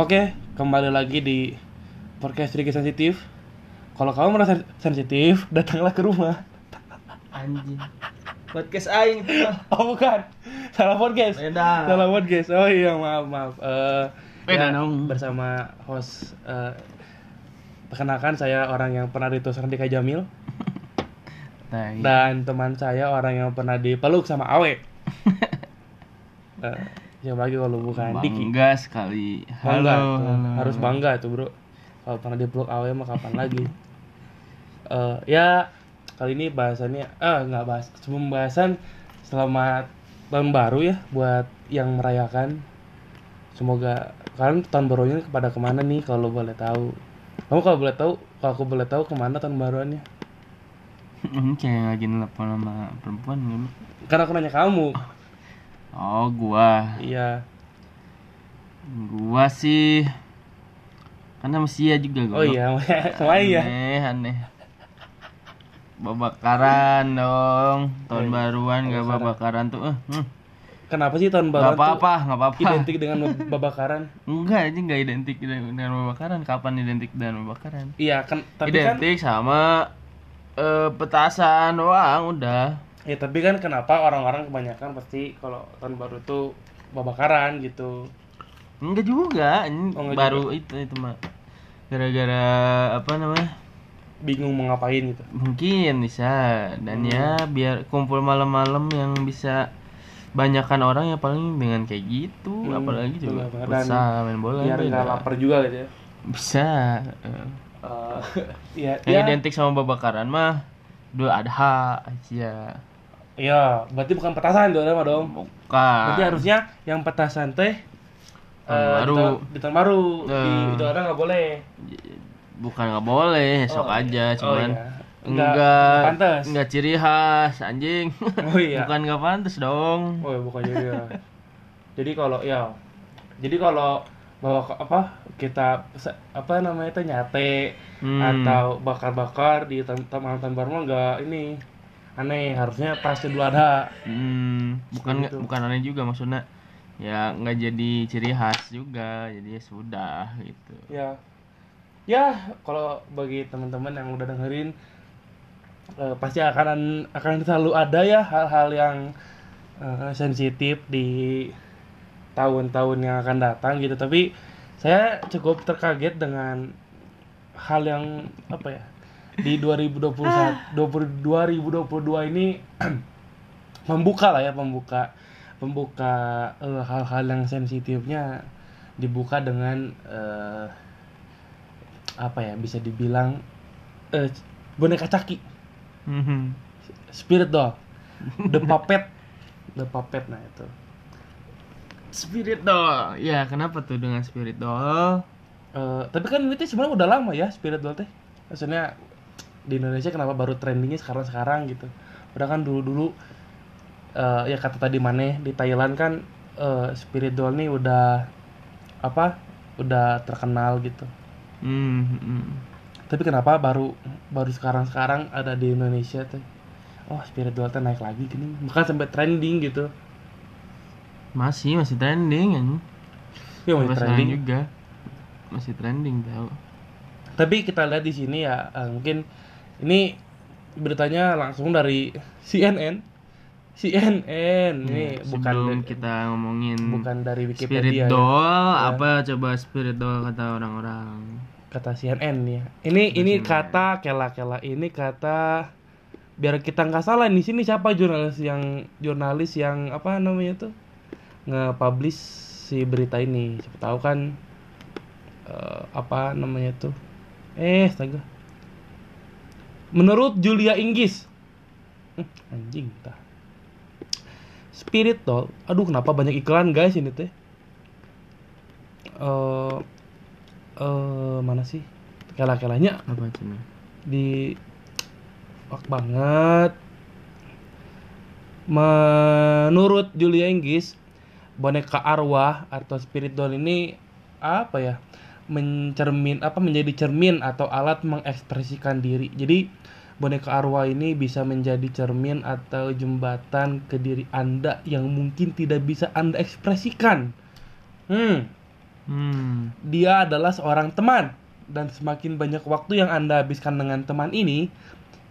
Oke, kembali lagi di podcast sedikit sensitif. Kalau kamu merasa sensitif, datanglah ke rumah. Anjing. Podcast aing itu mah. Oh bukan, salah podcast. Beda. Salah podcast. Oh iya maaf maaf. Eh, Beda ya, dong. Bersama host. eh, perkenalkan saya orang yang pernah ditusuk Andika Jamil Tai. dan teman saya orang yang pernah dipeluk sama Awe. Eh, siapa lagi kalau bukan. Diki? Bangga sekali. Bangga Halo, tuh. halo. harus bangga tuh bro. Kalau pernah dipeluk awe mah kapan lagi? Eh ya kali ini bahasannya ah nggak bahas. Sebelum bahasan selamat tahun baru ya buat yang merayakan. Semoga kalian tahun barunya kepada ke mana nih kalau boleh tahu? Kamu kalau boleh tahu kalau aku boleh tahu ke mana tahun baruannya? Ini kayak lagi nelfon sama perempuan karena aku nanya kamu Oh, gua. iya Gua sih karena masih ya juga oh iya sama iya Aneh, aneh. Babakaran dong. Tahun Eh, baruan gak babakaran. tuh. Eh, hmm. kenapa sih tahun baru Gak apa-apa, gak apa-apa. identik dengan babakaran Enggak, ini gak identik dengan babakaran. Kapan identik dengan babakaran? iya kan tapi kan identik sama eh, petasan doang udah. Ya tapi kan kenapa orang-orang kebanyakan pasti kalau tahun baru tuh babakaran gitu. Enggak juga, ini Oh, enggak baru itu itu mah. Gara-gara apa namanya? Bingung mau ngapain gitu. Mungkin bisa dan Hmm. ya biar kumpul malam-malam yang bisa banyakan orang ya paling dengan kayak gitu, Hmm, apalagi juga futsal, main bola Biar nggak lapar juga gitu ya. Bisa. eh. Eh, Iya, Yang ya, identik sama babakaran mah dua adha aja. Iya, berarti bukan petasan tuh mah dong. Bukan. Berarti harusnya yang petasan teh Tahun eh, baru. Di, tahun, di tahun baru. Di Eh. itu orang nggak boleh. bukan nggak boleh esok Oh, aja iya. cuman Oh, iya. enggak Nggak pantas. enggak ciri khas anjing Oh iya. bukan nggak pantas dong Oh ya bukan juga. jadi kalau ya, jadi kalau bawa apa kita apa namanya itu nyate Hmm. atau bakar-bakar di malam tahun baru mah enggak ini aneh harusnya pasti dulu ada. Hmm, bukan Gitu. bukan aneh juga maksudnya ya nggak jadi ciri khas juga jadi ya sudah gitu. Ya. Ya kalau bagi teman-teman yang udah dengerin eh, pasti akan akan selalu ada ya hal-hal yang eh, sensitif di tahun-tahun yang akan datang gitu. Tapi saya cukup terkaget dengan hal yang apa ya di 2021 20, 2022 ini membuka lah ya pembuka pembuka eh, hal-hal yang sensitifnya dibuka dengan eh, apa ya bisa dibilang eh, boneka caki. Mhm. spirit doll the puppet. The puppet nah itu. Spirit doll ya kenapa tuh dengan spirit doll Eh, tapi kan ini sebenarnya udah lama ya spirit doll teh. Maksudnya di Indonesia kenapa baru trendingnya sekarang sekarang gitu. Udah kan dulu dulu ya kata tadi maneh di Thailand kan eh, spirit doll nih udah apa udah terkenal gitu. Hmm, hmm. tapi kenapa baru baru sekarang sekarang ada di Indonesia teh oh spirit doll teh naik lagi gini. Bahkan sampai trending gitu. Masih masih trending kan ya masih trending. juga. Masih trending tau. Tapi kita lihat di sini ya eh, mungkin ini beritanya langsung dari CNN CNN ini Ya, bukan sebelum da- kita ngomongin bukan dari spirit Wikipedia ya. doll Ya. apa coba spirit doll kata orang-orang? Kata CNN ya. Ini ini kata kela-kela ini kata biar kita nggak salah di sini siapa jurnalis yang jurnalis yang apa namanya tuh nge-publish si berita ini? Siapa tahu kan eh, apa namanya tuh? Eh astaga menurut Julia Inggis Hmm, anjing tah Spirit doll. Aduh kenapa banyak iklan guys ini teh? Eh eh mana sih? Kela-kelanya? Apa cina di wak banget. Menurut Julia Inggris boneka arwah atau spirit doll ini apa ya mencermin apa menjadi cermin atau alat mengekspresikan diri jadi boneka arwah ini bisa menjadi cermin atau jembatan ke diri anda yang mungkin tidak bisa anda ekspresikan hmm Hmm. Dia adalah seorang teman dan semakin banyak waktu yang Anda habiskan dengan teman ini,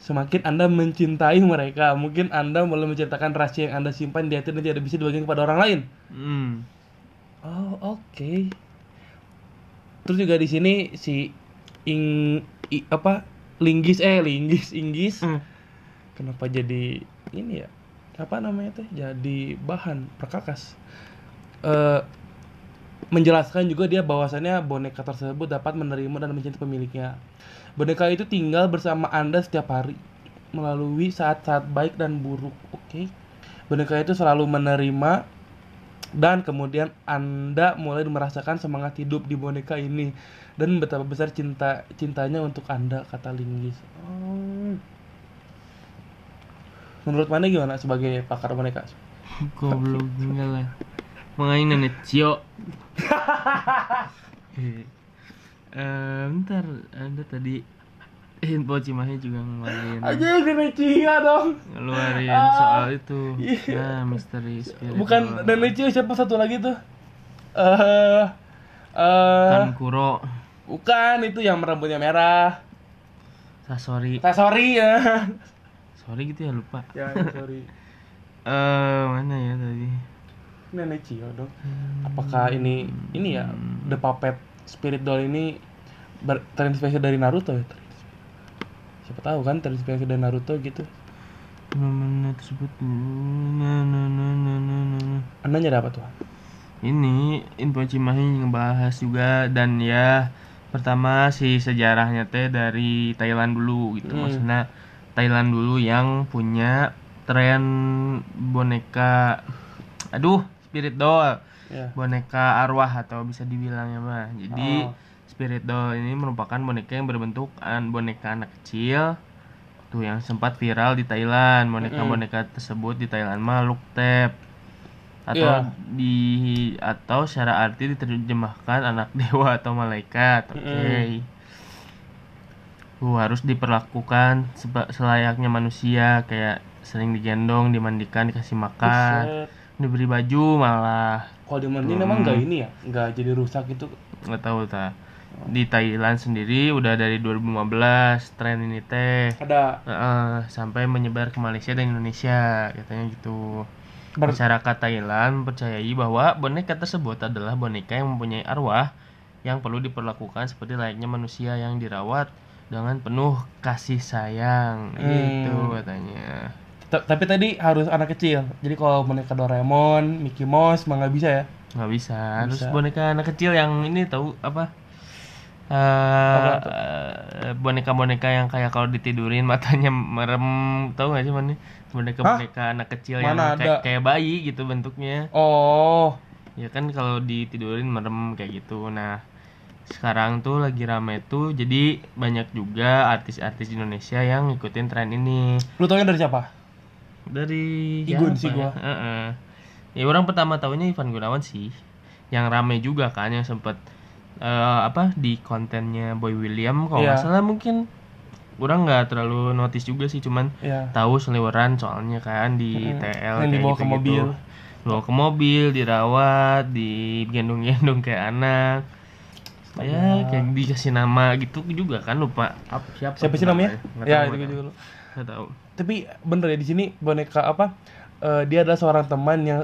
semakin Anda mencintai mereka. Mungkin Anda mulai menceritakan rahasia yang Anda simpan di hati dan tidak bisa dibagikan kepada orang lain. Hmm. Oh, oke. Terus juga di sini si ing i- apa? Linggis eh linggis inggis. Hmm. Kenapa jadi ini ya? Apa namanya teh? Jadi bahan perkakas. Eh menjelaskan juga dia bahwasannya boneka tersebut dapat menerima dan mencintai pemiliknya. Boneka itu tinggal bersama Anda setiap hari melalui saat-saat baik dan buruk. Oke. Boneka itu selalu menerima dan kemudian Anda mulai merasakan semangat hidup di boneka ini dan betapa besar cinta cintanya untuk Anda kata Linggis. Oh. Menurut mana gimana sebagai pakar boneka? Goblok enggak lah. Mengain nenek cio. Eh, bentar, ada tadi info Cimahi juga ngeluarin Aja nenek Cia dong. ngeluarin Ah, soal itu. iya. Nah, misteri spirit. Bukan nenek Cia siapa satu lagi tuh? Eh eh Kan Kuro, bukan itu yang rambutnya merah. Sasori. Sorry ya. Sorry gitu ya lupa. ya, sorry. Eh, mana ya tadi? Nenek Cia dong. Apakah ini ini ya The Puppet Spirit Doll ini ber- terinspirasi dari Naruto ya? Siapa tahu kan terinspirasi dari Naruto gitu. Fenomena tersebut. Nah, nah, nah, nah, nah, nah. Anda nyari apa tuh? Ini info Cimahi ngebahas juga dan ya pertama si sejarahnya teh dari Thailand dulu gitu. Hmm. Maksudnya Thailand dulu yang punya tren boneka aduh spirit doll, Ya. boneka arwah atau bisa dibilang ya mah. Jadi Oh. Spirit doll ini merupakan boneka yang berbentuk an- boneka anak kecil tuh yang sempat viral di Thailand. Boneka-boneka tersebut di Thailand mah look tap atau Iya. di atau secara arti diterjemahkan anak dewa atau malaikat. Oke. Uh, harus diperlakukan seba- selayaknya manusia kayak sering digendong, dimandikan, dikasih makan, Buset. diberi baju malah Kalau di Mandin emang nggak ini ya? Nggak jadi rusak gitu. nggak tahu ta. Di Thailand sendiri udah dari 2015 tren ini teh Ada Heeh, sampai menyebar ke Malaysia dan Indonesia katanya gitu. ber- Masyarakat Thailand percayai bahwa boneka tersebut adalah boneka yang mempunyai arwah yang perlu diperlakukan seperti layaknya manusia yang dirawat dengan penuh kasih sayang Hmm. itu katanya. Ta- tapi tadi harus anak kecil. Jadi kalau boneka Doraemon, Mickey Mouse mah nggak bisa ya? nggak bisa harus Bisa. boneka anak kecil yang ini tahu apa Eh, eh, boneka-boneka yang kayak kalau ditidurin matanya merem tahu nggak sih mana boneka-boneka anak kecil yang Mana kayak, ada? kayak bayi gitu bentuknya Oh, ya kan kalau ditidurin merem kayak gitu nah sekarang tuh lagi rame tuh jadi banyak juga artis-artis Indonesia yang ngikutin tren ini lu taunya dari siapa? dari Igun sih ya? gua. Heeh. Ya orang pertama tahunya Ivan Gunawan sih. Yang rame juga kan yang sempet eh, apa di kontennya Boy William kalau nggak Iya. salah mungkin orang nggak terlalu notice juga sih cuman Ya. tahu seliweran soalnya kan di Mm-mm. TL Yang dibawa kayak ke mobil. Dibawa ke mobil, dirawat, digendong-gendong kayak anak. Ya, kayak dikasih nama gitu juga kan lupa. Apa siapa? Siapa sih namanya? Ya, itu juga lu. Nggak tahu. Tapi bener ya di sini boneka apa? Eh, dia adalah seorang teman yang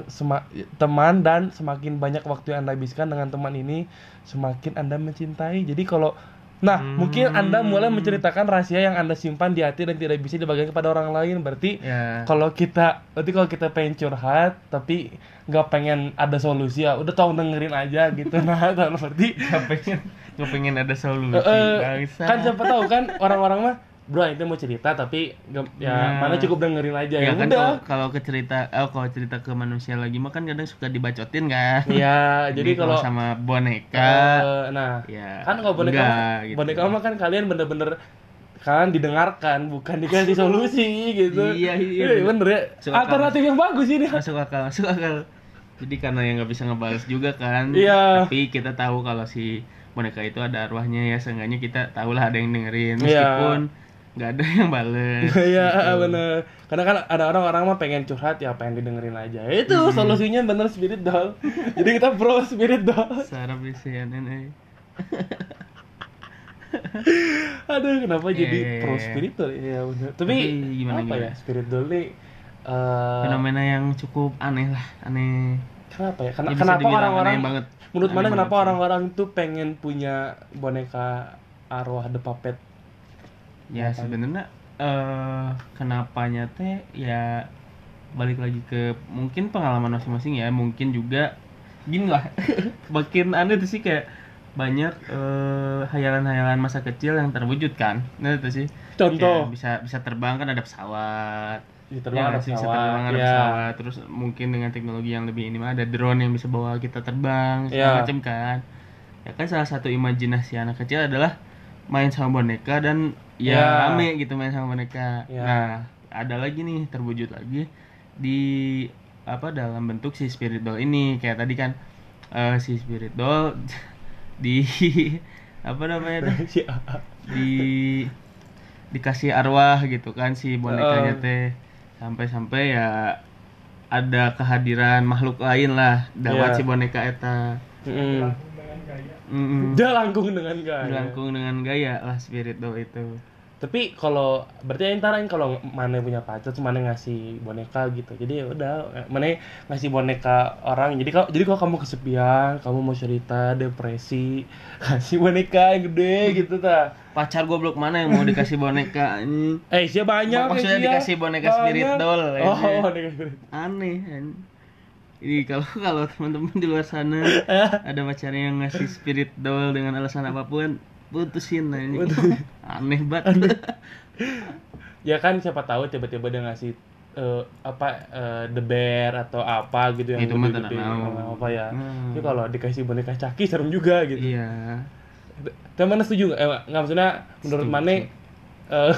teman dan semakin banyak waktu yang anda habiskan dengan teman ini semakin anda mencintai jadi kalau nah Hmm. mungkin anda mulai menceritakan rahasia yang anda simpan di hati dan tidak bisa dibagikan kepada orang lain berarti Ya. kalau kita berarti kalau kita pengen curhat tapi nggak pengen ada solusi ya udah tolong dengerin aja gitu nah kalau berarti nggak pengen nggak pengen ada solusi bangsa. kan siapa tahu kan orang-orang mah bro itu mau cerita tapi ya Nah. mana cukup dengerin aja ya ya, kan udah kalau ke cerita oh kalau cerita ke manusia lagi mah kan kadang suka dibacotin kan Iya, jadi kalau sama boneka eh, nah ya kan kalau boneka enggak, gitu. boneka mah kan kalian bener-bener kan didengarkan bukan dikasih solusi gitu. Iya, iya, Eh, bener. ya. Suka Alternatif yang bagus ini. masuk akal masuk akal jadi karena yang nggak bisa ngebales juga kan Iya. tapi kita tahu kalau si boneka itu ada arwahnya ya seenggaknya kita tahu lah ada yang dengerin Iya. meskipun nggak ada yang bales Iya gitu. bener Karena kan ada orang-orang mah pengen curhat ya pengen didengerin aja Itu Hmm. solusinya bener spirit doll Jadi kita pro spirit doll sarap di CNN eh. Aduh kenapa Iya, jadi iya, iya. pro spirit doll ya bener Tapi, Tapi gimana, apa gimana? ya spirit doll nih eh, fenomena yang cukup aneh lah aneh Kenapa ya? Ken- Ya, kenapa orang-orang. Menurut Aneh mana kenapa orang-orang tuh pengen punya boneka arwah The Puppet ya Kenapa? sebenarnya eh kenapanya teh ya balik lagi ke mungkin pengalaman masing-masing ya. Mungkin juga gini lah. Makin aneh tuh sih kayak banyak eh, hayalan-hayalan masa kecil yang terwujud kan? Nah itu sih. Contoh. Kayak bisa bisa terbang kan ada pesawat. Di terbang Ya, ada masih bisa pesawat, terbang ada ya. pesawat. Terus mungkin dengan teknologi yang lebih ini mah ada drone yang bisa bawa kita terbang segala Ya. macam kan. Ya kan salah satu imajinasi anak kecil adalah main sama boneka dan ya, Ya. rame gitu main sama boneka Ya. nah ada lagi nih terwujud lagi di apa dalam bentuk si spirit doll ini kayak tadi kan eh, si spirit doll di apa namanya tuh? Di dikasih arwah gitu kan si bonekanya teh sampai-sampai ya ada kehadiran makhluk lain lah dawat Iya. si boneka eta Dia langkung dengan gaya. Dilangkung dengan gaya lah spirit doll itu Tapi kalau berarti antara kalau mana punya pacar terus mana ngasih boneka gitu. Jadi ya udah mana ngasih boneka orang. Jadi kalau jadi kalau kamu kesepian, kamu mau cerita depresi, kasih boneka yang gede gitu ta. pacar goblok mana yang mau dikasih boneka Eh, sih banyak Maksudnya ya, dikasih boneka spirit doll, Oh, boneka spirit. aneh kan ini kalau kalau teman-teman di luar sana ada pacarnya yang ngasih spirit doll dengan alasan apa pun putusin ini aneh banget Ya kan siapa tahu tiba-tiba dia ngasih eh, apa eh, the bear atau apa gitu yang Itu mah tahu. apa ya. Hmm. Kalau dikasih boneka caki serem juga gitu. iya mana setuju nggak? Eh, nggak maksudnya menurut mana eh,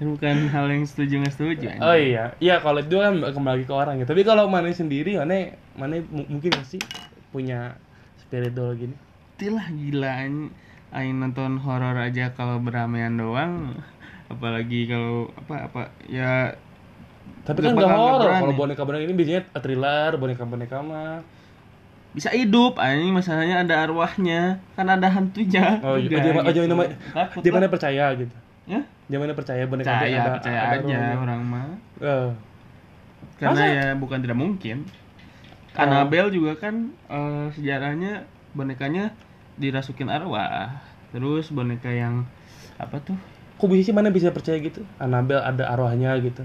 bukan hal yang setuju nggak setuju anjing. oh iya, iya kalau itu kan kembali ke orang ya. Tapi kalau mana sendiri, mana mana mu- mungkin nggak sih punya spirit doll gini? Tilah gila. Aing nonton horor aja kalau beramean doang apalagi kalau apa apa ya Tapi kan nggak horor kalau boneka-boneka ini biasanya thriller, boneka-boneka mah. bisa hidup anjing masalahnya ada arwahnya kan ada hantunya Oh, iya, oh, gitu. jangan nama, Takut dia mana lah. percaya gitu. Ya Dia mana percaya boneka percaya ada, percaya ada aja orang mah Eh, karena Masa? ya bukan tidak mungkin. Annabelle juga kan eh, sejarahnya bonekanya dirasukin arwah terus boneka yang apa tuh kok bisa sih mana bisa percaya gitu? Annabelle ada arwahnya gitu.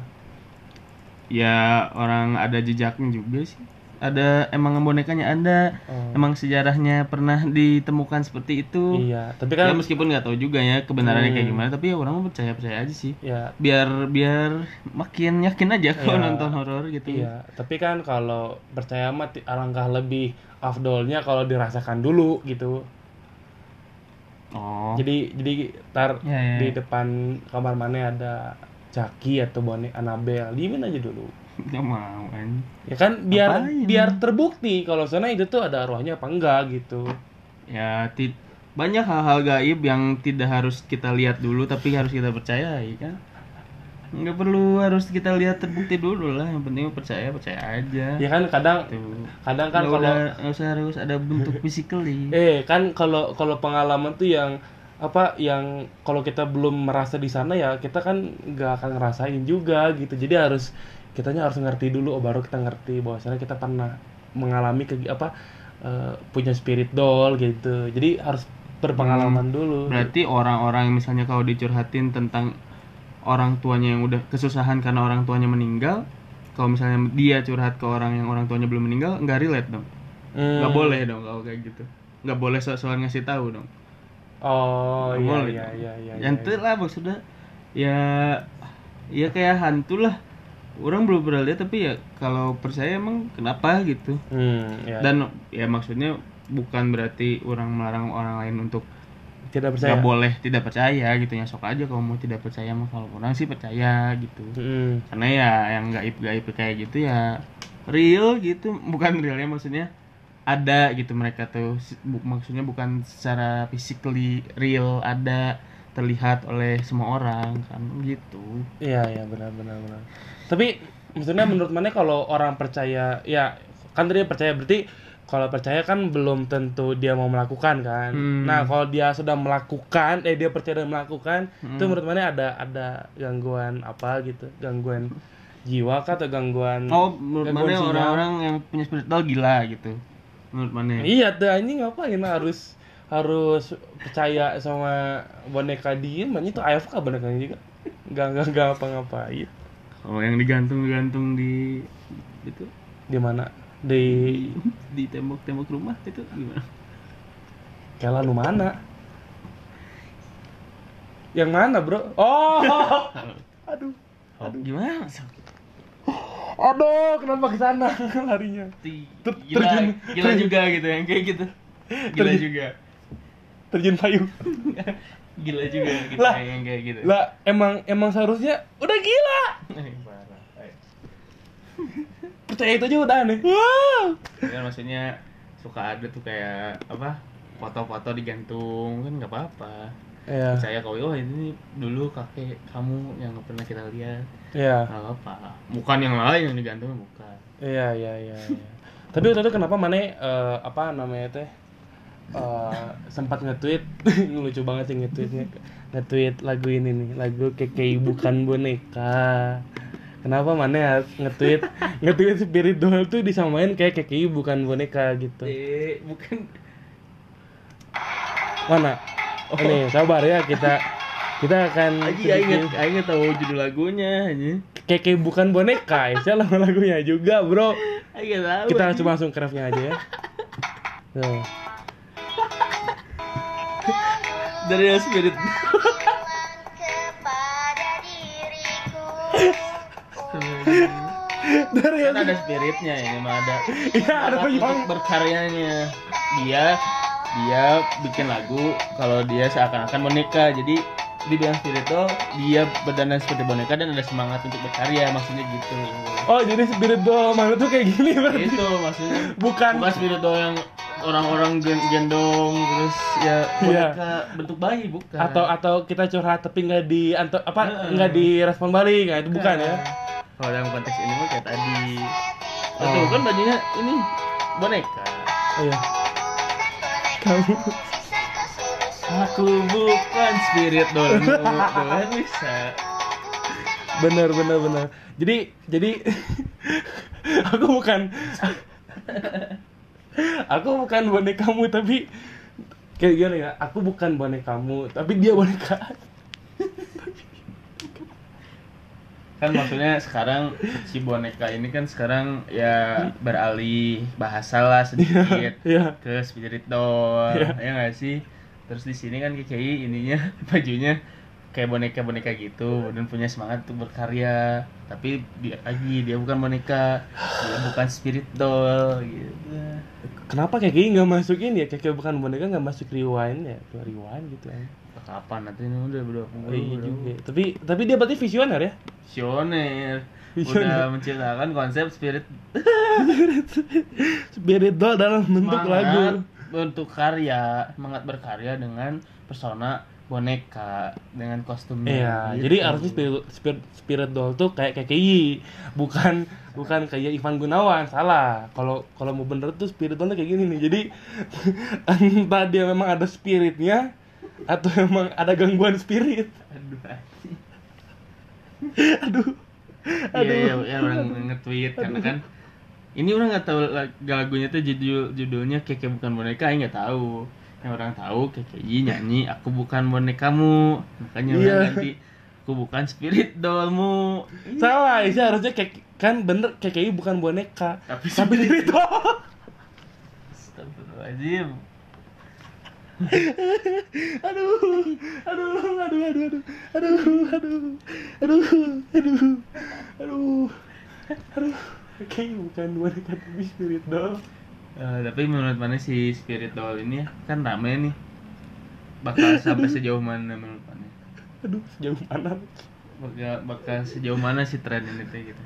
ya orang ada jejaknya juga sih ada emang bonekanya ada Oh. emang sejarahnya pernah ditemukan seperti itu Iya, tapi ya kan meskipun nggak tahu juga ya kebenarannya kayak Hmm. gimana tapi ya orang percaya percaya aja sih ya biar biar makin yakin aja kalau Iya. nonton horor gitu Iya, tapi kan kalau percaya mah ti- alangkah lebih afdolnya kalau dirasakan dulu gitu. oh Jadi jadi tar Ya, ya, di ya. depan kamar mana ada Chucky atau bonek Annabelle, diemin aja dulu. Nggak mau kan Ya kan biar Ngapain? biar terbukti kalau sana itu tuh ada arwahnya apa enggak gitu. ya ti- banyak hal-hal gaib yang tidak harus kita lihat dulu tapi harus kita percayai kan nggak perlu harus kita lihat terbukti dulu lah yang penting percaya percaya aja Ya kan kadang Tuh. kadang kan kalau usah harus ada bentuk physically eh kan kalau kalau pengalaman tuh yang apa yang kalau kita belum merasa di sana ya kita kan nggak akan ngerasain juga gitu jadi harus kitanya harus ngerti dulu oh baru kita ngerti bahwasanya kita pernah mengalami ke apa eh, punya spirit doll gitu. Jadi harus berpengalaman dulu. Berarti orang-orang yang misalnya kalau dicurhatin tentang orang tuanya yang udah kesusahan karena orang tuanya meninggal kalau misalnya dia curhat ke orang yang orang tuanya belum meninggal nggak relate dong. Hmm. nggak boleh dong kalau kayak gitu. Nggak boleh soal ngasih tahu dong. Oh Nggak iya boleh iya dong. iya iya yang iya. itu lah maksudnya ya ya kayak hantu lah orang belum pernah lihat tapi ya kalau percaya emang kenapa gitu. Hmm, ya. dan ya maksudnya bukan berarti orang melarang orang lain untuk tidak percaya. nggak boleh tidak percaya gitu. Ya sok aja kalau mau tidak percaya mah kalau orang sih percaya gitu. Hmm. karena ya yang gaib gaib kayak gitu ya real gitu. Bukan real ya maksudnya ada gitu mereka tuh. Maksudnya bukan secara physically real ada terlihat oleh semua orang kan gitu Iya iya benar benar benar. Tapi maksudnya menurut mana kalau orang percaya ya kan tadi percaya berarti kalau percaya kan belum tentu dia mau melakukan kan. Hmm. Nah kalau dia sudah melakukan, eh dia percaya dan melakukan, Hmm. itu menurut mana ada ada gangguan apa gitu, gangguan jiwa kah atau gangguan? oh menurut mana orang-orang yang punya spiritual gila gitu menurut mana Iya tuh ini ngapain harus harus percaya sama boneka diem, ini tuh AFK bonekanya juga. Gak gak gak apa-ngapain. oh yang digantung-gantung di itu Di mana? Di di tembok-tembok rumah itu gimana Kela lu mana? Yang mana, Bro? Oh. Aduh. oh, gimana Aduh, kenapa ke sana larinya? Ter- gila terjun- gila juga gitu yang kayak gitu gila Terjun. juga Terjun payung. gila juga gitu Lah. yang kayak gitu Lah, emang emang seharusnya udah gila. Eh, parah. Eh. Percaya itu aja udah aneh. Wow. kan maksudnya suka ada tuh kayak apa foto-foto digantung kan nggak apa-apa Iya. percaya kalau oh ini dulu kakek kamu yang nggak pernah kita lihat Iya. nggak apa bukan yang lain yang digantung bukan Iya, iya, iya, iya. Tapi waktu itu kenapa mana eh, apa namanya teh? Eh, sempat nge-tweet lucu banget sih nge-tweetnya. Nge-tweet lagu ini nih lagu kekei bukan boneka. Kenapa mana ya nge-tweet? Nge-tweet spirit doll tuh disamain kayak kekei bukan boneka gitu. Eh bukan. Mana? Ini sabar ya kita kita akan Aji aing inget tahu judul lagunya aja kekei bukan boneka ya nama lagunya juga bro. Tahu kita langsung ke refnya aja ya. Tuh. Dari yang spirit. Kepada diriku. Dari kan ada spiritnya ini mah ada. Iya, ada yang- untuk berkaryanya. Dia dia bikin lagu kalau dia seakan-akan boneka jadi dibilang spiritual dia berdandan seperti boneka dan ada semangat untuk berkarya maksudnya gitu Oh jadi spirit doll mana tuh kayak gini berarti? itu maksudnya Bukan. bukan spiritual yang orang-orang gen- gendong terus ya Iya. boneka bentuk bayi bukan Atau atau kita curhat tapi nggak di anto, apa nggak direspon balik nggak itu bukan ya? kalau dalam konteks ini mah kayak tadi Oh. Betul kan bajunya ini boneka Oh, iya. Kamu aku bukan spirit dolmu doang bisa bener bener bener. Jadi jadi aku bukan aku bukan bonekamu tapi kayak gimana ya? Aku bukan bonekamu tapi dia boneka. kan maksudnya sekarang si boneka ini kan sekarang ya beralih bahasa lah sedikit Iya. ke spirit doll Iya. ya nggak sih terus di sini kan KKI ininya bajunya kayak boneka boneka gitu dan punya semangat untuk berkarya tapi dia lagi dia bukan boneka dia bukan spirit doll gitu Kenapa kayak gini nggak masukin ya? Kayak bukan boneka nggak masuk rewind ya? Tuh rewind gitu kan. kapan nanti ini udah berapa Oh, iya juga. Tapi tapi dia berarti visioner ya? visioner Visioner. udah menciptakan konsep spirit Spirit doll dalam bentuk semangat lagu. Bentuk karya semangat berkarya dengan persona boneka dengan kostumnya Iya, gitu. jadi harusnya spirit, spirit, spirit doll tuh kayak KKI, bukan bukan kayak Ivan Gunawan, salah. Kalau kalau mau bener tuh spirit doll tuh kayak gini nih. Jadi entah dia memang ada spiritnya atau memang ada gangguan spirit. aduh. Aduh. iya iya ya, orang nge-tweet karena kan ini orang nggak tahu lag- lagunya tuh judul judulnya keke bukan boneka nggak tahu yang orang tahu KKI nyanyi aku bukan bonekamu makanya Iya. orang ganti aku bukan spirit dollmu Salah, sih harusnya kayak kan bener KKI bukan boneka, Tapi tapi spirit doll. Astagfirullahaladzim aduh, aduh, aduh, aduh, aduh, aduh, aduh, aduh, aduh, aduh, aduh, aduh, kayak bukan boneka tapi spirit doll. Eh, tapi menurut mana si spirit doll ini ya, kan rame nih. Bakal sampai sejauh mana menurut mana? Aduh, sejauh mana? bakal, bakal sejauh mana si tren ini teh gitu?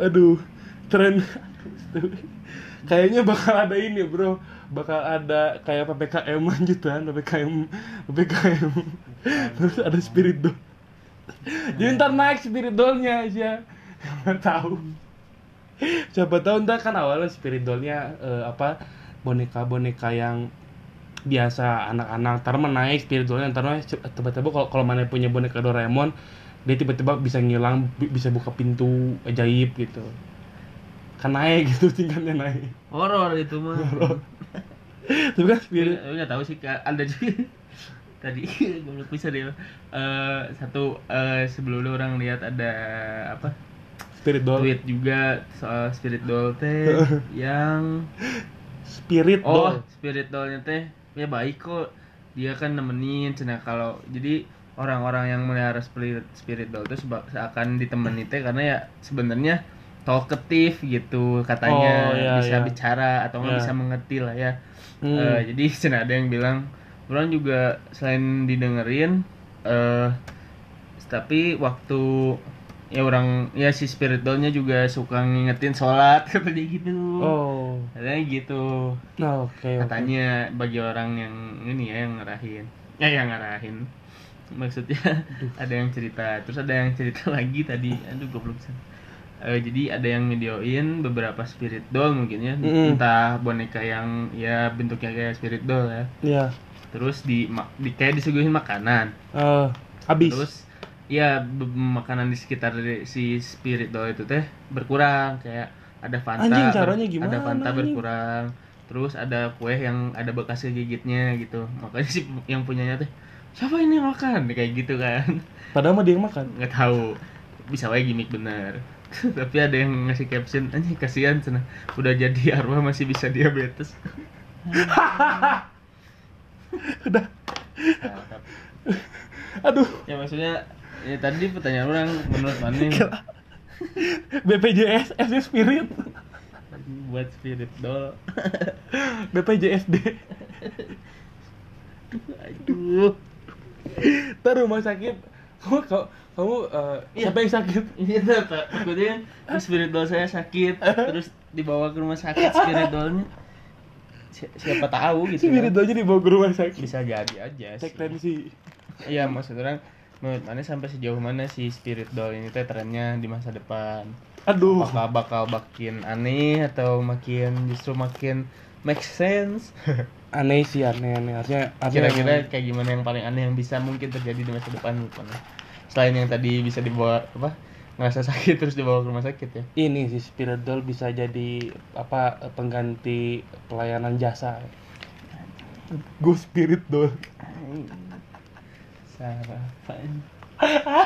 Aduh, tren. Kayaknya bakal ada ini bro, bakal ada kayak ppkm lanjutan ppkm ppkm terus ada spirit doll. Jadi ntar naik spirit dollnya aja nggak tahu siapa tahu ntar kan awalnya spirit dollnya eh, apa boneka boneka yang biasa anak-anak ntar mah naik spirit dollnya ntar tiba-tiba kalau kalau mana punya boneka Doraemon dia tiba-tiba bisa ngilang bi- bisa buka pintu ajaib gitu. Kan naik gitu tingkatnya naik. Horor itu mah. Tapi kan spirit Tapi nggak tahu sih ada juga tadi goblok bisa deh Eh, satu eh, sebelumnya orang lihat ada apa spirit doll tweet juga soal spirit doll teh yang spirit oh doll spirit dollnya teh ya baik kok dia kan nemenin cina kalau jadi orang-orang yang melihara spirit spirit doll itu seakan ditemani teh karena ya sebenarnya talkative gitu katanya Oh, iya, bisa iya. bicara atau nggak Iya. bisa mengerti lah ya Hmm. Eh, jadi cina ada yang bilang orang juga selain didengerin eh tapi waktu ya orang ya si spirit dollnya juga suka ngingetin sholat katanya gitu. Oh. Katanya gitu. Nah oke oke. katanya bagi orang yang ini ya yang ngarahin ya yang ngarahin maksudnya ada yang cerita terus ada yang cerita lagi tadi. Aduh goblok sih Eh, jadi ada yang videoin beberapa spirit doll mungkin ya. Mm-mm. entah boneka yang ya bentuknya kayak spirit doll ya. Iya. terus di, di kayak disuguhin makanan. Eh, habis. terus ya makanan di sekitar si spirit doll itu teh berkurang kayak ada Fanta Anjing, ber- caranya gimana, ada Fanta anjing? berkurang terus ada kue yang ada bekas gigitnya gitu makanya si yang punyanya teh siapa ini yang makan kayak gitu kan Padahal mah dia yang makan. nggak tahu bisa wae gimmick bener tapi ada yang ngasih caption anjing kasihan cenah udah jadi arwah masih bisa diabetes Udah. Aduh, ya maksudnya ya tadi pertanyaan orang menurut mana BPJS SD Spirit. buat spirit doll BPJSD. aduh Ntar rumah sakit. Kamu kamu, kamu eh, Iya. siapa yang sakit? Iya tuh, Pak. Takutnya spirit doll saya sakit, terus dibawa ke rumah sakit spirit dollnya. Si- siapa tahu gitu. Spirit kan. aja dibawa ke rumah sakit. Bisa jadi aja Cek sih. tensi. Iya, maksud orang menurut mana sampai sejauh mana si spirit doll ini teh trennya di masa depan? Aduh. Apakah bakal makin aneh atau makin justru makin make sense? Aneh sih aneh aneh. Harusnya Kira-kira kayak gimana yang paling aneh yang bisa mungkin terjadi di masa depan menurut mana? Selain yang tadi bisa dibawa apa? ngerasa sakit terus dibawa ke rumah sakit ya. ini sih Spirit Doll bisa jadi apa pengganti pelayanan jasa. Gue Spirit Doll. Sarapan.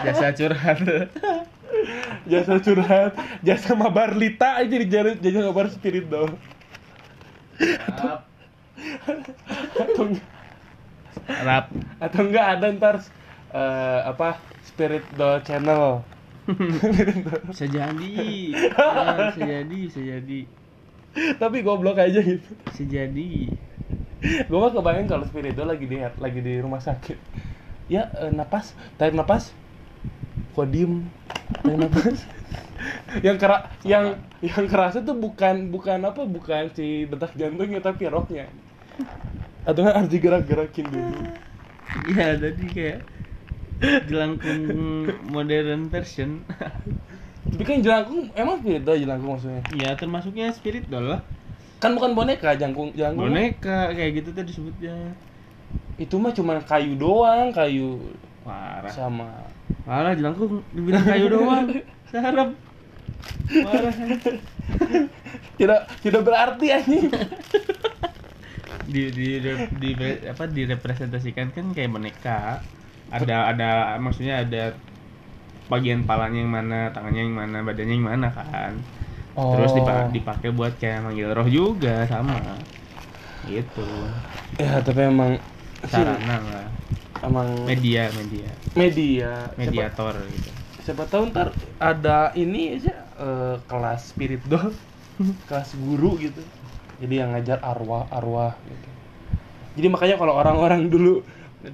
Jasa curhat. jasa curhat, jasa mabar lita aja jadi jasa, jasa mabar Spirit. Rap. Atau enggak, Rap. atau enggak ada ntar eh, apa Spirit Doll channel. Bisa jadi. Ya, bisa jadi, bisa jadi. Tapi goblok aja gitu. Bisa jadi. Gue mah kebayang kalau Spirit Doll lagi di lagi di rumah sakit. Ya eh, napas, tarik napas. Kok diem? Tarik napas. yang kera yang yang kerasa tuh bukan bukan apa bukan si detak jantungnya tapi roknya. Atau kan harus digerak-gerakin dulu. Iya, tadi kayak jelangkung modern version. Tapi kan jelangkung emang Spirit Doll jelangkung maksudnya. Iya, termasuknya spirit doll lah. Kan bukan boneka jelangkung jelangkung. Boneka kayak gitu tuh disebutnya. Itu mah cuma kayu doang, kayu Parah. sama Parah jelangkung dibilang kayu doang. Sarap. Parah. tidak tidak berarti anjing. di di di, di- apa direpresentasikan kan kayak boneka ada ada maksudnya ada bagian palanya yang mana tangannya yang mana badannya yang mana kan terus dipa- dipakai buat kayak manggil roh juga sama gitu ya tapi emang sarana lah. emang media media. Media siapa, mediator gitu. siapa tahu ntar ada ini aja eh, kelas spirit doll kelas guru gitu. Jadi yang ngajar arwah arwah gitu. Jadi makanya kalau orang-orang dulu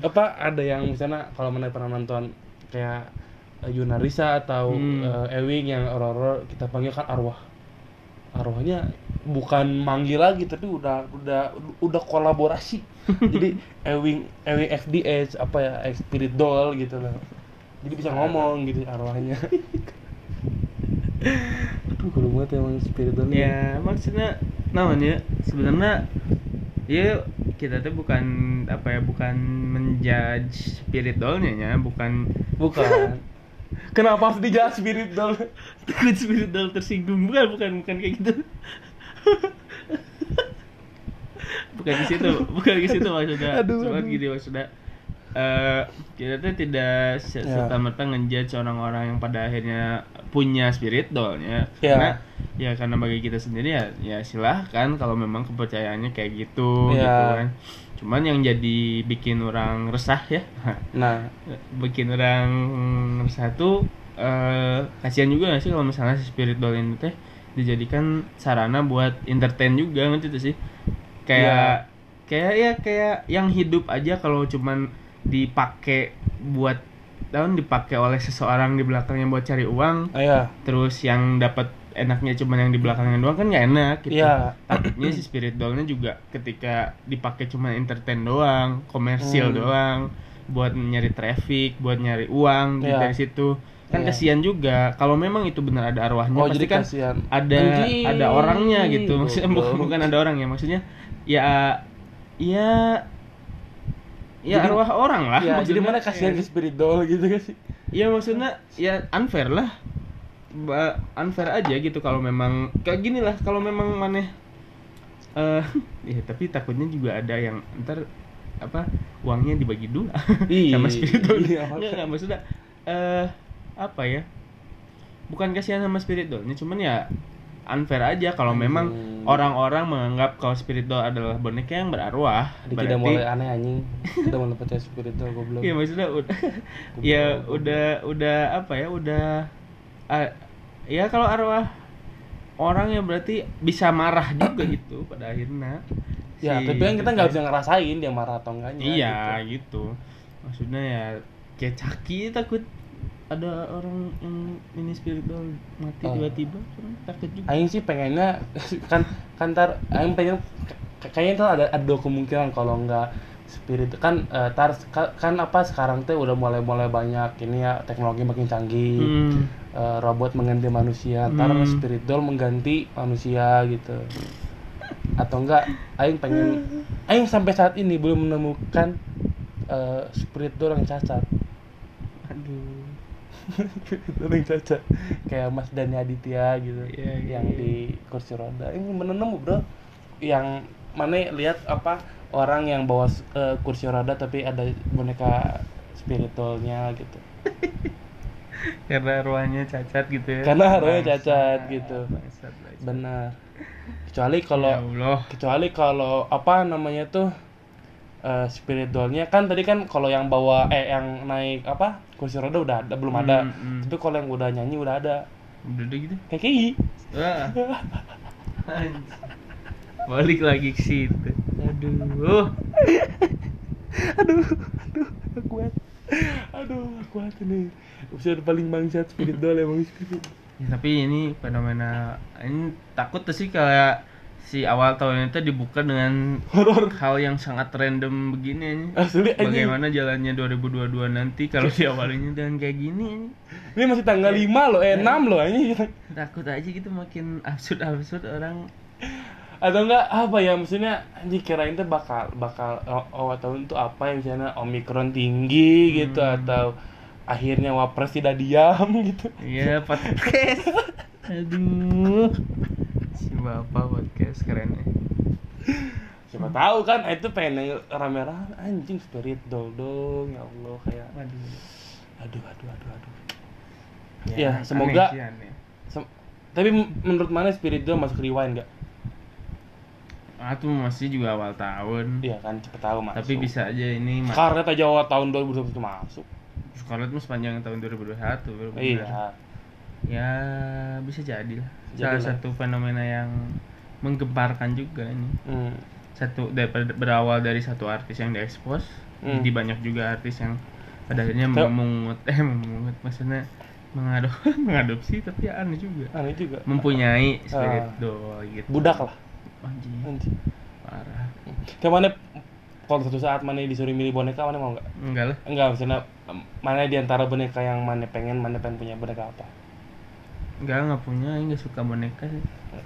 apa ada yang misalnya kalau mana pernah nonton kayak eh, Yuna Risa atau Hmm. eh, Ewing yang horor kita panggil kan arwah arwahnya bukan manggil lagi tapi udah udah udah kolaborasi. Jadi Ewing Ewing FDH apa ya Spirit Doll gitu loh. Jadi bisa ngomong gitu arwahnya aduh kalau banget emang Spirit Doll ini. ya maksudnya namanya sebenarnya ya kita tuh bukan apa ya bukan menjudge spirit dollnya ya bukan bukan kenapa harus dijahit Spirit Doll takut spirit doll tersinggung bukan bukan bukan kayak gitu bukan di situ bukan di situ maksudnya Aduh, cuma aduh. gini maksudnya eh kita tuh tidak Ya. serta-merta ngejudge orang-orang yang pada akhirnya punya spirit dollnya Ya. karena ya karena bagi kita sendiri ya ya silahkan kalau memang kepercayaannya kayak gitu Ya. gitu kan cuman yang jadi bikin orang resah ya. Nah. Bikin orang resah tuh eh kasihan juga gak sih kalau misalnya si spirit doll ini teh dijadikan sarana buat entertain juga ngerti tuh sih? Kayak kayak ya kayak yang hidup aja kalau cuman dipakai buat tahun dipakai oleh seseorang di belakangnya buat cari uang ah, ya terus yang dapat enaknya cuman yang di belakangnya doang kan nggak enak gitu Iya. takutnya si spirit dollnya juga ketika dipakai cuma entertain doang komersil Hmm. doang buat nyari traffic buat nyari uang gitu Iya. dari situ kan Iya. kasihan juga kalau memang itu benar ada arwahnya oh pasti jadi kan kasihan ada Anjing. ada orangnya gitu maksudnya bukan, bukan ada orang ya maksudnya ya ya ya Jadi- arwah orang lah ya jadi mana kasihan ke Spirit Doll gitu kan sih Ya maksudnya ya unfair lah. Unfair aja gitu kalau memang kayak gini lah kalau memang maneh eh ya tapi takutnya juga ada yang ntar apa uangnya dibagi dua Iya, sama spirit doll. iya, Enggak enggak maksudnya eh apa ya? Bukan kasihan sama spirit dollnya, cuman ya unfair aja kalau memang Hmm. orang-orang menganggap kalau spirit doll adalah boneka yang berarwah. Jadi tidak mulai aneh anjing udah mulai percaya Spirit Doll goblok Iya maksudnya udah ya udah udah apa ya udah ah, ya kalau arwah orang ya berarti bisa marah juga gitu pada akhirnya. ya Si- tapi kan kita nggak bisa ngerasain dia marah atau enggaknya Iya gitu. gitu. Maksudnya ya kayak Caki takut ada orang yang ini spirit doll mati Oh. tiba-tiba takut juga. Aing sih pengennya kan kan ntar Aing pengen kayaknya ntar ada ada dua kemungkinan kalau nggak spirit kan eh, tar ka- kan apa sekarang tuh udah mulai mulai banyak ini ya teknologi makin canggih Hmm. Eh, robot mengganti manusia ntar Hmm. spirit doll mengganti manusia gitu atau enggak Aing pengen Aing sampai saat ini belum menemukan eh, spirit doll yang cacat Aduh. Yang cacat kayak Mas Dani Aditya gitu Iya, iya, yang iya. di kursi roda ini menemu bro yang mana lihat apa orang yang bawa eh, kursi roda tapi ada boneka spiritualnya gitu Karena arwahnya cacat gitu ya. Karena arwahnya cacat gitu. bangsat, bangsat. benar kecuali kalau Ya Allah. kecuali kalau apa namanya tuh eh spiritualnya kan tadi kan kalau yang bawa eh yang naik apa kursi roda udah ada belum ada Hmm, hmm. tapi kalau yang udah nyanyi udah ada Udah deh gitu. kayak Wah. Anjing. Balik lagi ke situ. Aduh. aduh aduh kuat. Aduh kuat ini. Usia paling bangsat spirit doll emang spirit Ya, tapi ini fenomena ini takut tuh sih kayak si awal tahun itu dibuka dengan horor. hal yang sangat random begini ini. asli. Bagaimana jalannya 2022 nanti kalau diawalinya dengan kayak gini ini. ini masih tanggal 5 loh eh 6 loh ini Takut aja gitu makin absurd-absurd orang atau enggak apa ya maksudnya anjing kirain tuh bakal bakal oh, awal tahun itu apa yang misalnya omikron tinggi gitu Hmm. atau akhirnya wapres tidak diam gitu Iya podcast. Aduh. Si bapak podcast keren ya. siapa tahu kan itu pengen rame-rame anjing spirit doll dong ya Allah kayak Waduh. aduh aduh aduh aduh Ya, aneh semoga- sih, aneh. Sem- tapi menurut mana spirit doll masuk rewind nggak Ah tuh masih juga awal tahun. iya kan cepet tahu masuk Tapi bisa aja ini ma- Scarlett aja awal tahun 2021 masuk Scarlett mah sepanjang tahun 2021 baru benar. iya Ya bisa jadi lah. Salah lah. satu fenomena yang menggemparkan juga ini. hmm. Satu daripada berawal dari satu artis yang diekspos, Hmm. jadi banyak juga artis yang pada akhirnya memungut eh memungut maksudnya Mengadop mengadopsi tapi aneh juga. aneh juga Mempunyai spirit Ah. doll gitu. budak lah Anjing, anjing. parah. kayak mana kalau suatu saat mana disuruh milih boneka mana mau nggak Enggak lah. enggak maksudnya mana di antara boneka yang mana pengen mana pengen punya boneka apa Enggak, enggak punya, enggak suka boneka sih.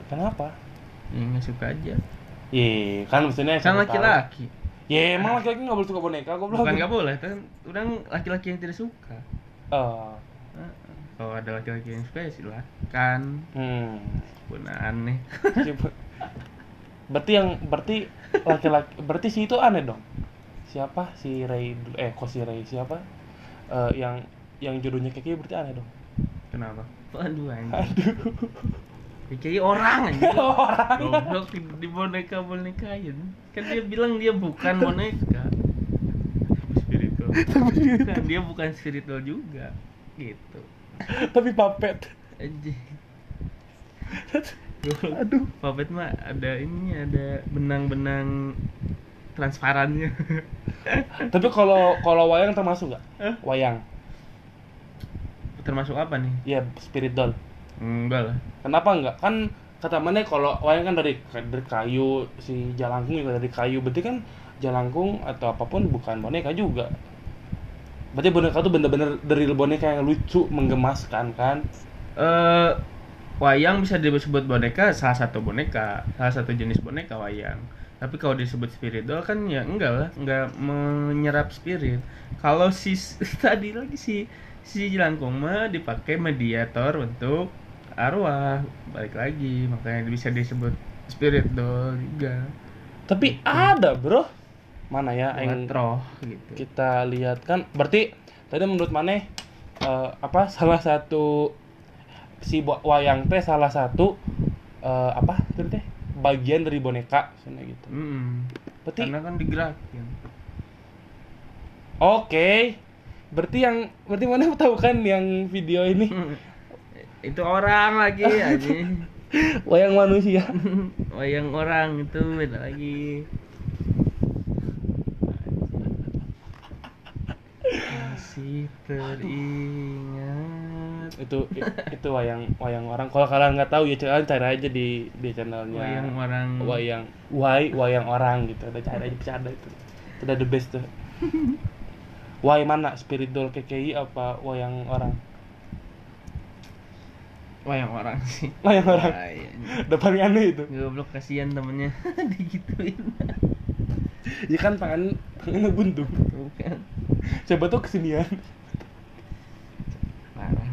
kenapa Ya enggak suka aja. Ye, kan maksudnya Kan laki-laki. Ya emang laki-laki nggak boleh suka boneka, goblok. Bukan nggak boleh, kan orang laki-laki yang tidak suka. Oh, Heeh. Kalau ada laki-laki yang suka ya silakan. hmm. Pun aneh. Berarti yang berarti laki-laki berarti si itu aneh dong. Siapa si Ray eh kok si Ray siapa? Eh, yang yang jodohnya kayak gitu berarti aneh dong. Kenapa? Aduh anjing. Aduh. Kayak orang anjing. Orang. Goblok di, di boneka bonekain. Kan dia bilang dia bukan boneka. Spiritual. Kan dia bukan spiritual juga. Gitu. Tapi papet. Anjing. Aduh. Papet mah ada ini ada benang-benang transparannya. Tapi kalau kalau wayang termasuk nggak? Hah? Wayang. Termasuk apa nih? Ya spirit doll. Enggak lah. Kenapa enggak? Kan kata mana kalau wayang kan dari dari kayu, si jalangkung juga dari kayu. Berarti kan jalangkung atau apa pun bukan boneka juga. Berarti boneka tuh bener-bener dari boneka yang lucu, menggemaskan kan? Eh wayang bisa disebut boneka salah satu boneka, salah satu jenis boneka wayang. Tapi kalau disebut spirit doll kan ya enggak lah, enggak menyerap spirit. Kalau si tadi lagi si si jelangkung mah dipakai mediator untuk arwah. Balik lagi, makanya bisa disebut spirit doll juga. Tapi ada, Bro. Mana ya yang roh gitu. kita lihat kan berarti tadi menurut Maneh eh, apa salah satu si wayang teh salah satu eh, apa teh bagian dari boneka misalnya gitu. Mm-mm. Berarti Karena kan digerakin. oke. Berarti yang berarti mana tahu kan yang video ini itu orang lagi anjing. wayang manusia. wayang orang itu beda lagi masih teringat itu itu wayang wayang orang. Kalau kalian nggak tahu ya kalian cari aja di di channelnya. wayang orang. Wayang why wayang orang gitu. Ada cara aja bercanda itu. Itu udah the best tuh. Why mana? Spirit doll KKI apa wayang orang? Wayang orang sih. Wayang orang. Paling aneh itu? Goblok kasihan temennya. Digituin. Ya kan tangan tangannya buntu. Bukan. Coba tuh kesinian parah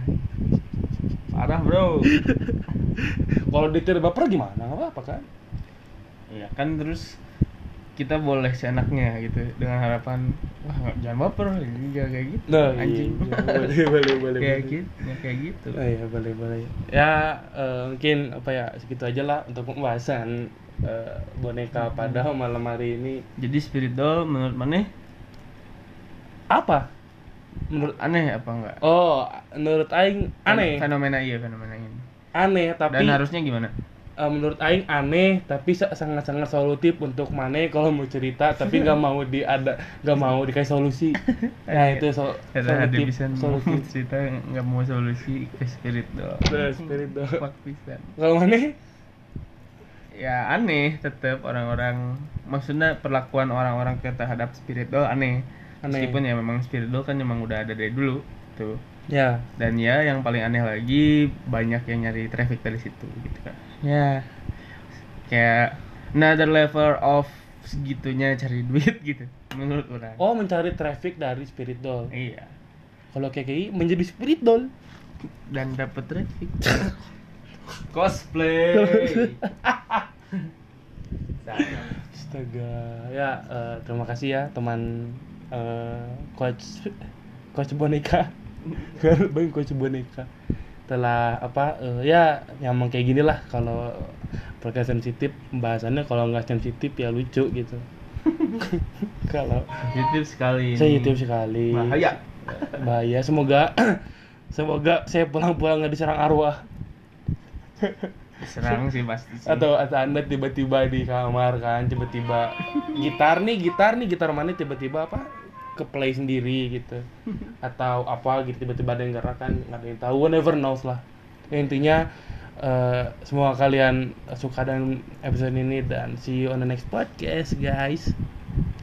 parah bro kalau ditiru baper gimana nggak apa-apa kan ya kan terus kita boleh seenaknya gitu dengan harapan wah jangan baper jangan kayak gitu nah anjing iya, boleh boleh boleh kayak boleh. gitu ya kayak gitu Oh iya boleh boleh. Ya eh, mungkin apa ya segitu aja lah untuk pembahasan eh, boneka pada malam hari ini. jadi spirit doll menurut mana Apa? Menurut aneh apa enggak Oh, menurut Aing aneh, fenomena iya fenomena aneh tapi dan harusnya gimana eh, menurut Aing aneh tapi sa- sangat-sangat solutif untuk Mane kalau mau cerita tapi nggak mau di ada nggak mau dikasih solusi. Nah itu so, solutif, bisa solutif. cerita nggak mau solusi ke spirit doll Nah, spirit pisan. Kalau Mane? ya aneh tetap orang-orang maksudnya perlakuan orang-orang ke terhadap spirit doll aneh Aneh. meskipun ya memang spirit doll kan memang udah ada dari dulu tuh Ya. dan ya yang paling aneh lagi banyak yang nyari traffic dari situ gitu kan ya kayak another level of segitunya cari duit gitu menurut orang Oh mencari traffic dari spirit doll. iya Kalau KKI menjadi spirit doll. dan dapat traffic cosplay Astaga. Ya eh, terima kasih ya teman eh, coach coach boneka. Bang coach boneka. Telah apa eh, ya nyamang kayak gini lah kalau podcast sensitif pembahasannya. Kalau nggak sensitif ya lucu gitu. kalau sensitif sekali. Sensitif sekali. bahaya. Bahaya. Semoga semoga saya pulang-pulang nggak diserang arwah. Serang sih pasti sih. Atau atau anda tiba-tiba di kamar kan tiba-tiba gitar nih gitar nih gitar mana tiba-tiba apa ke play sendiri gitu. Atau apa gitu tiba-tiba ada yang gerak kan nggak ada yang tahu one never knows lah. Ya, intinya eh, semoga kalian suka dengan episode ini dan see you on the next podcast guys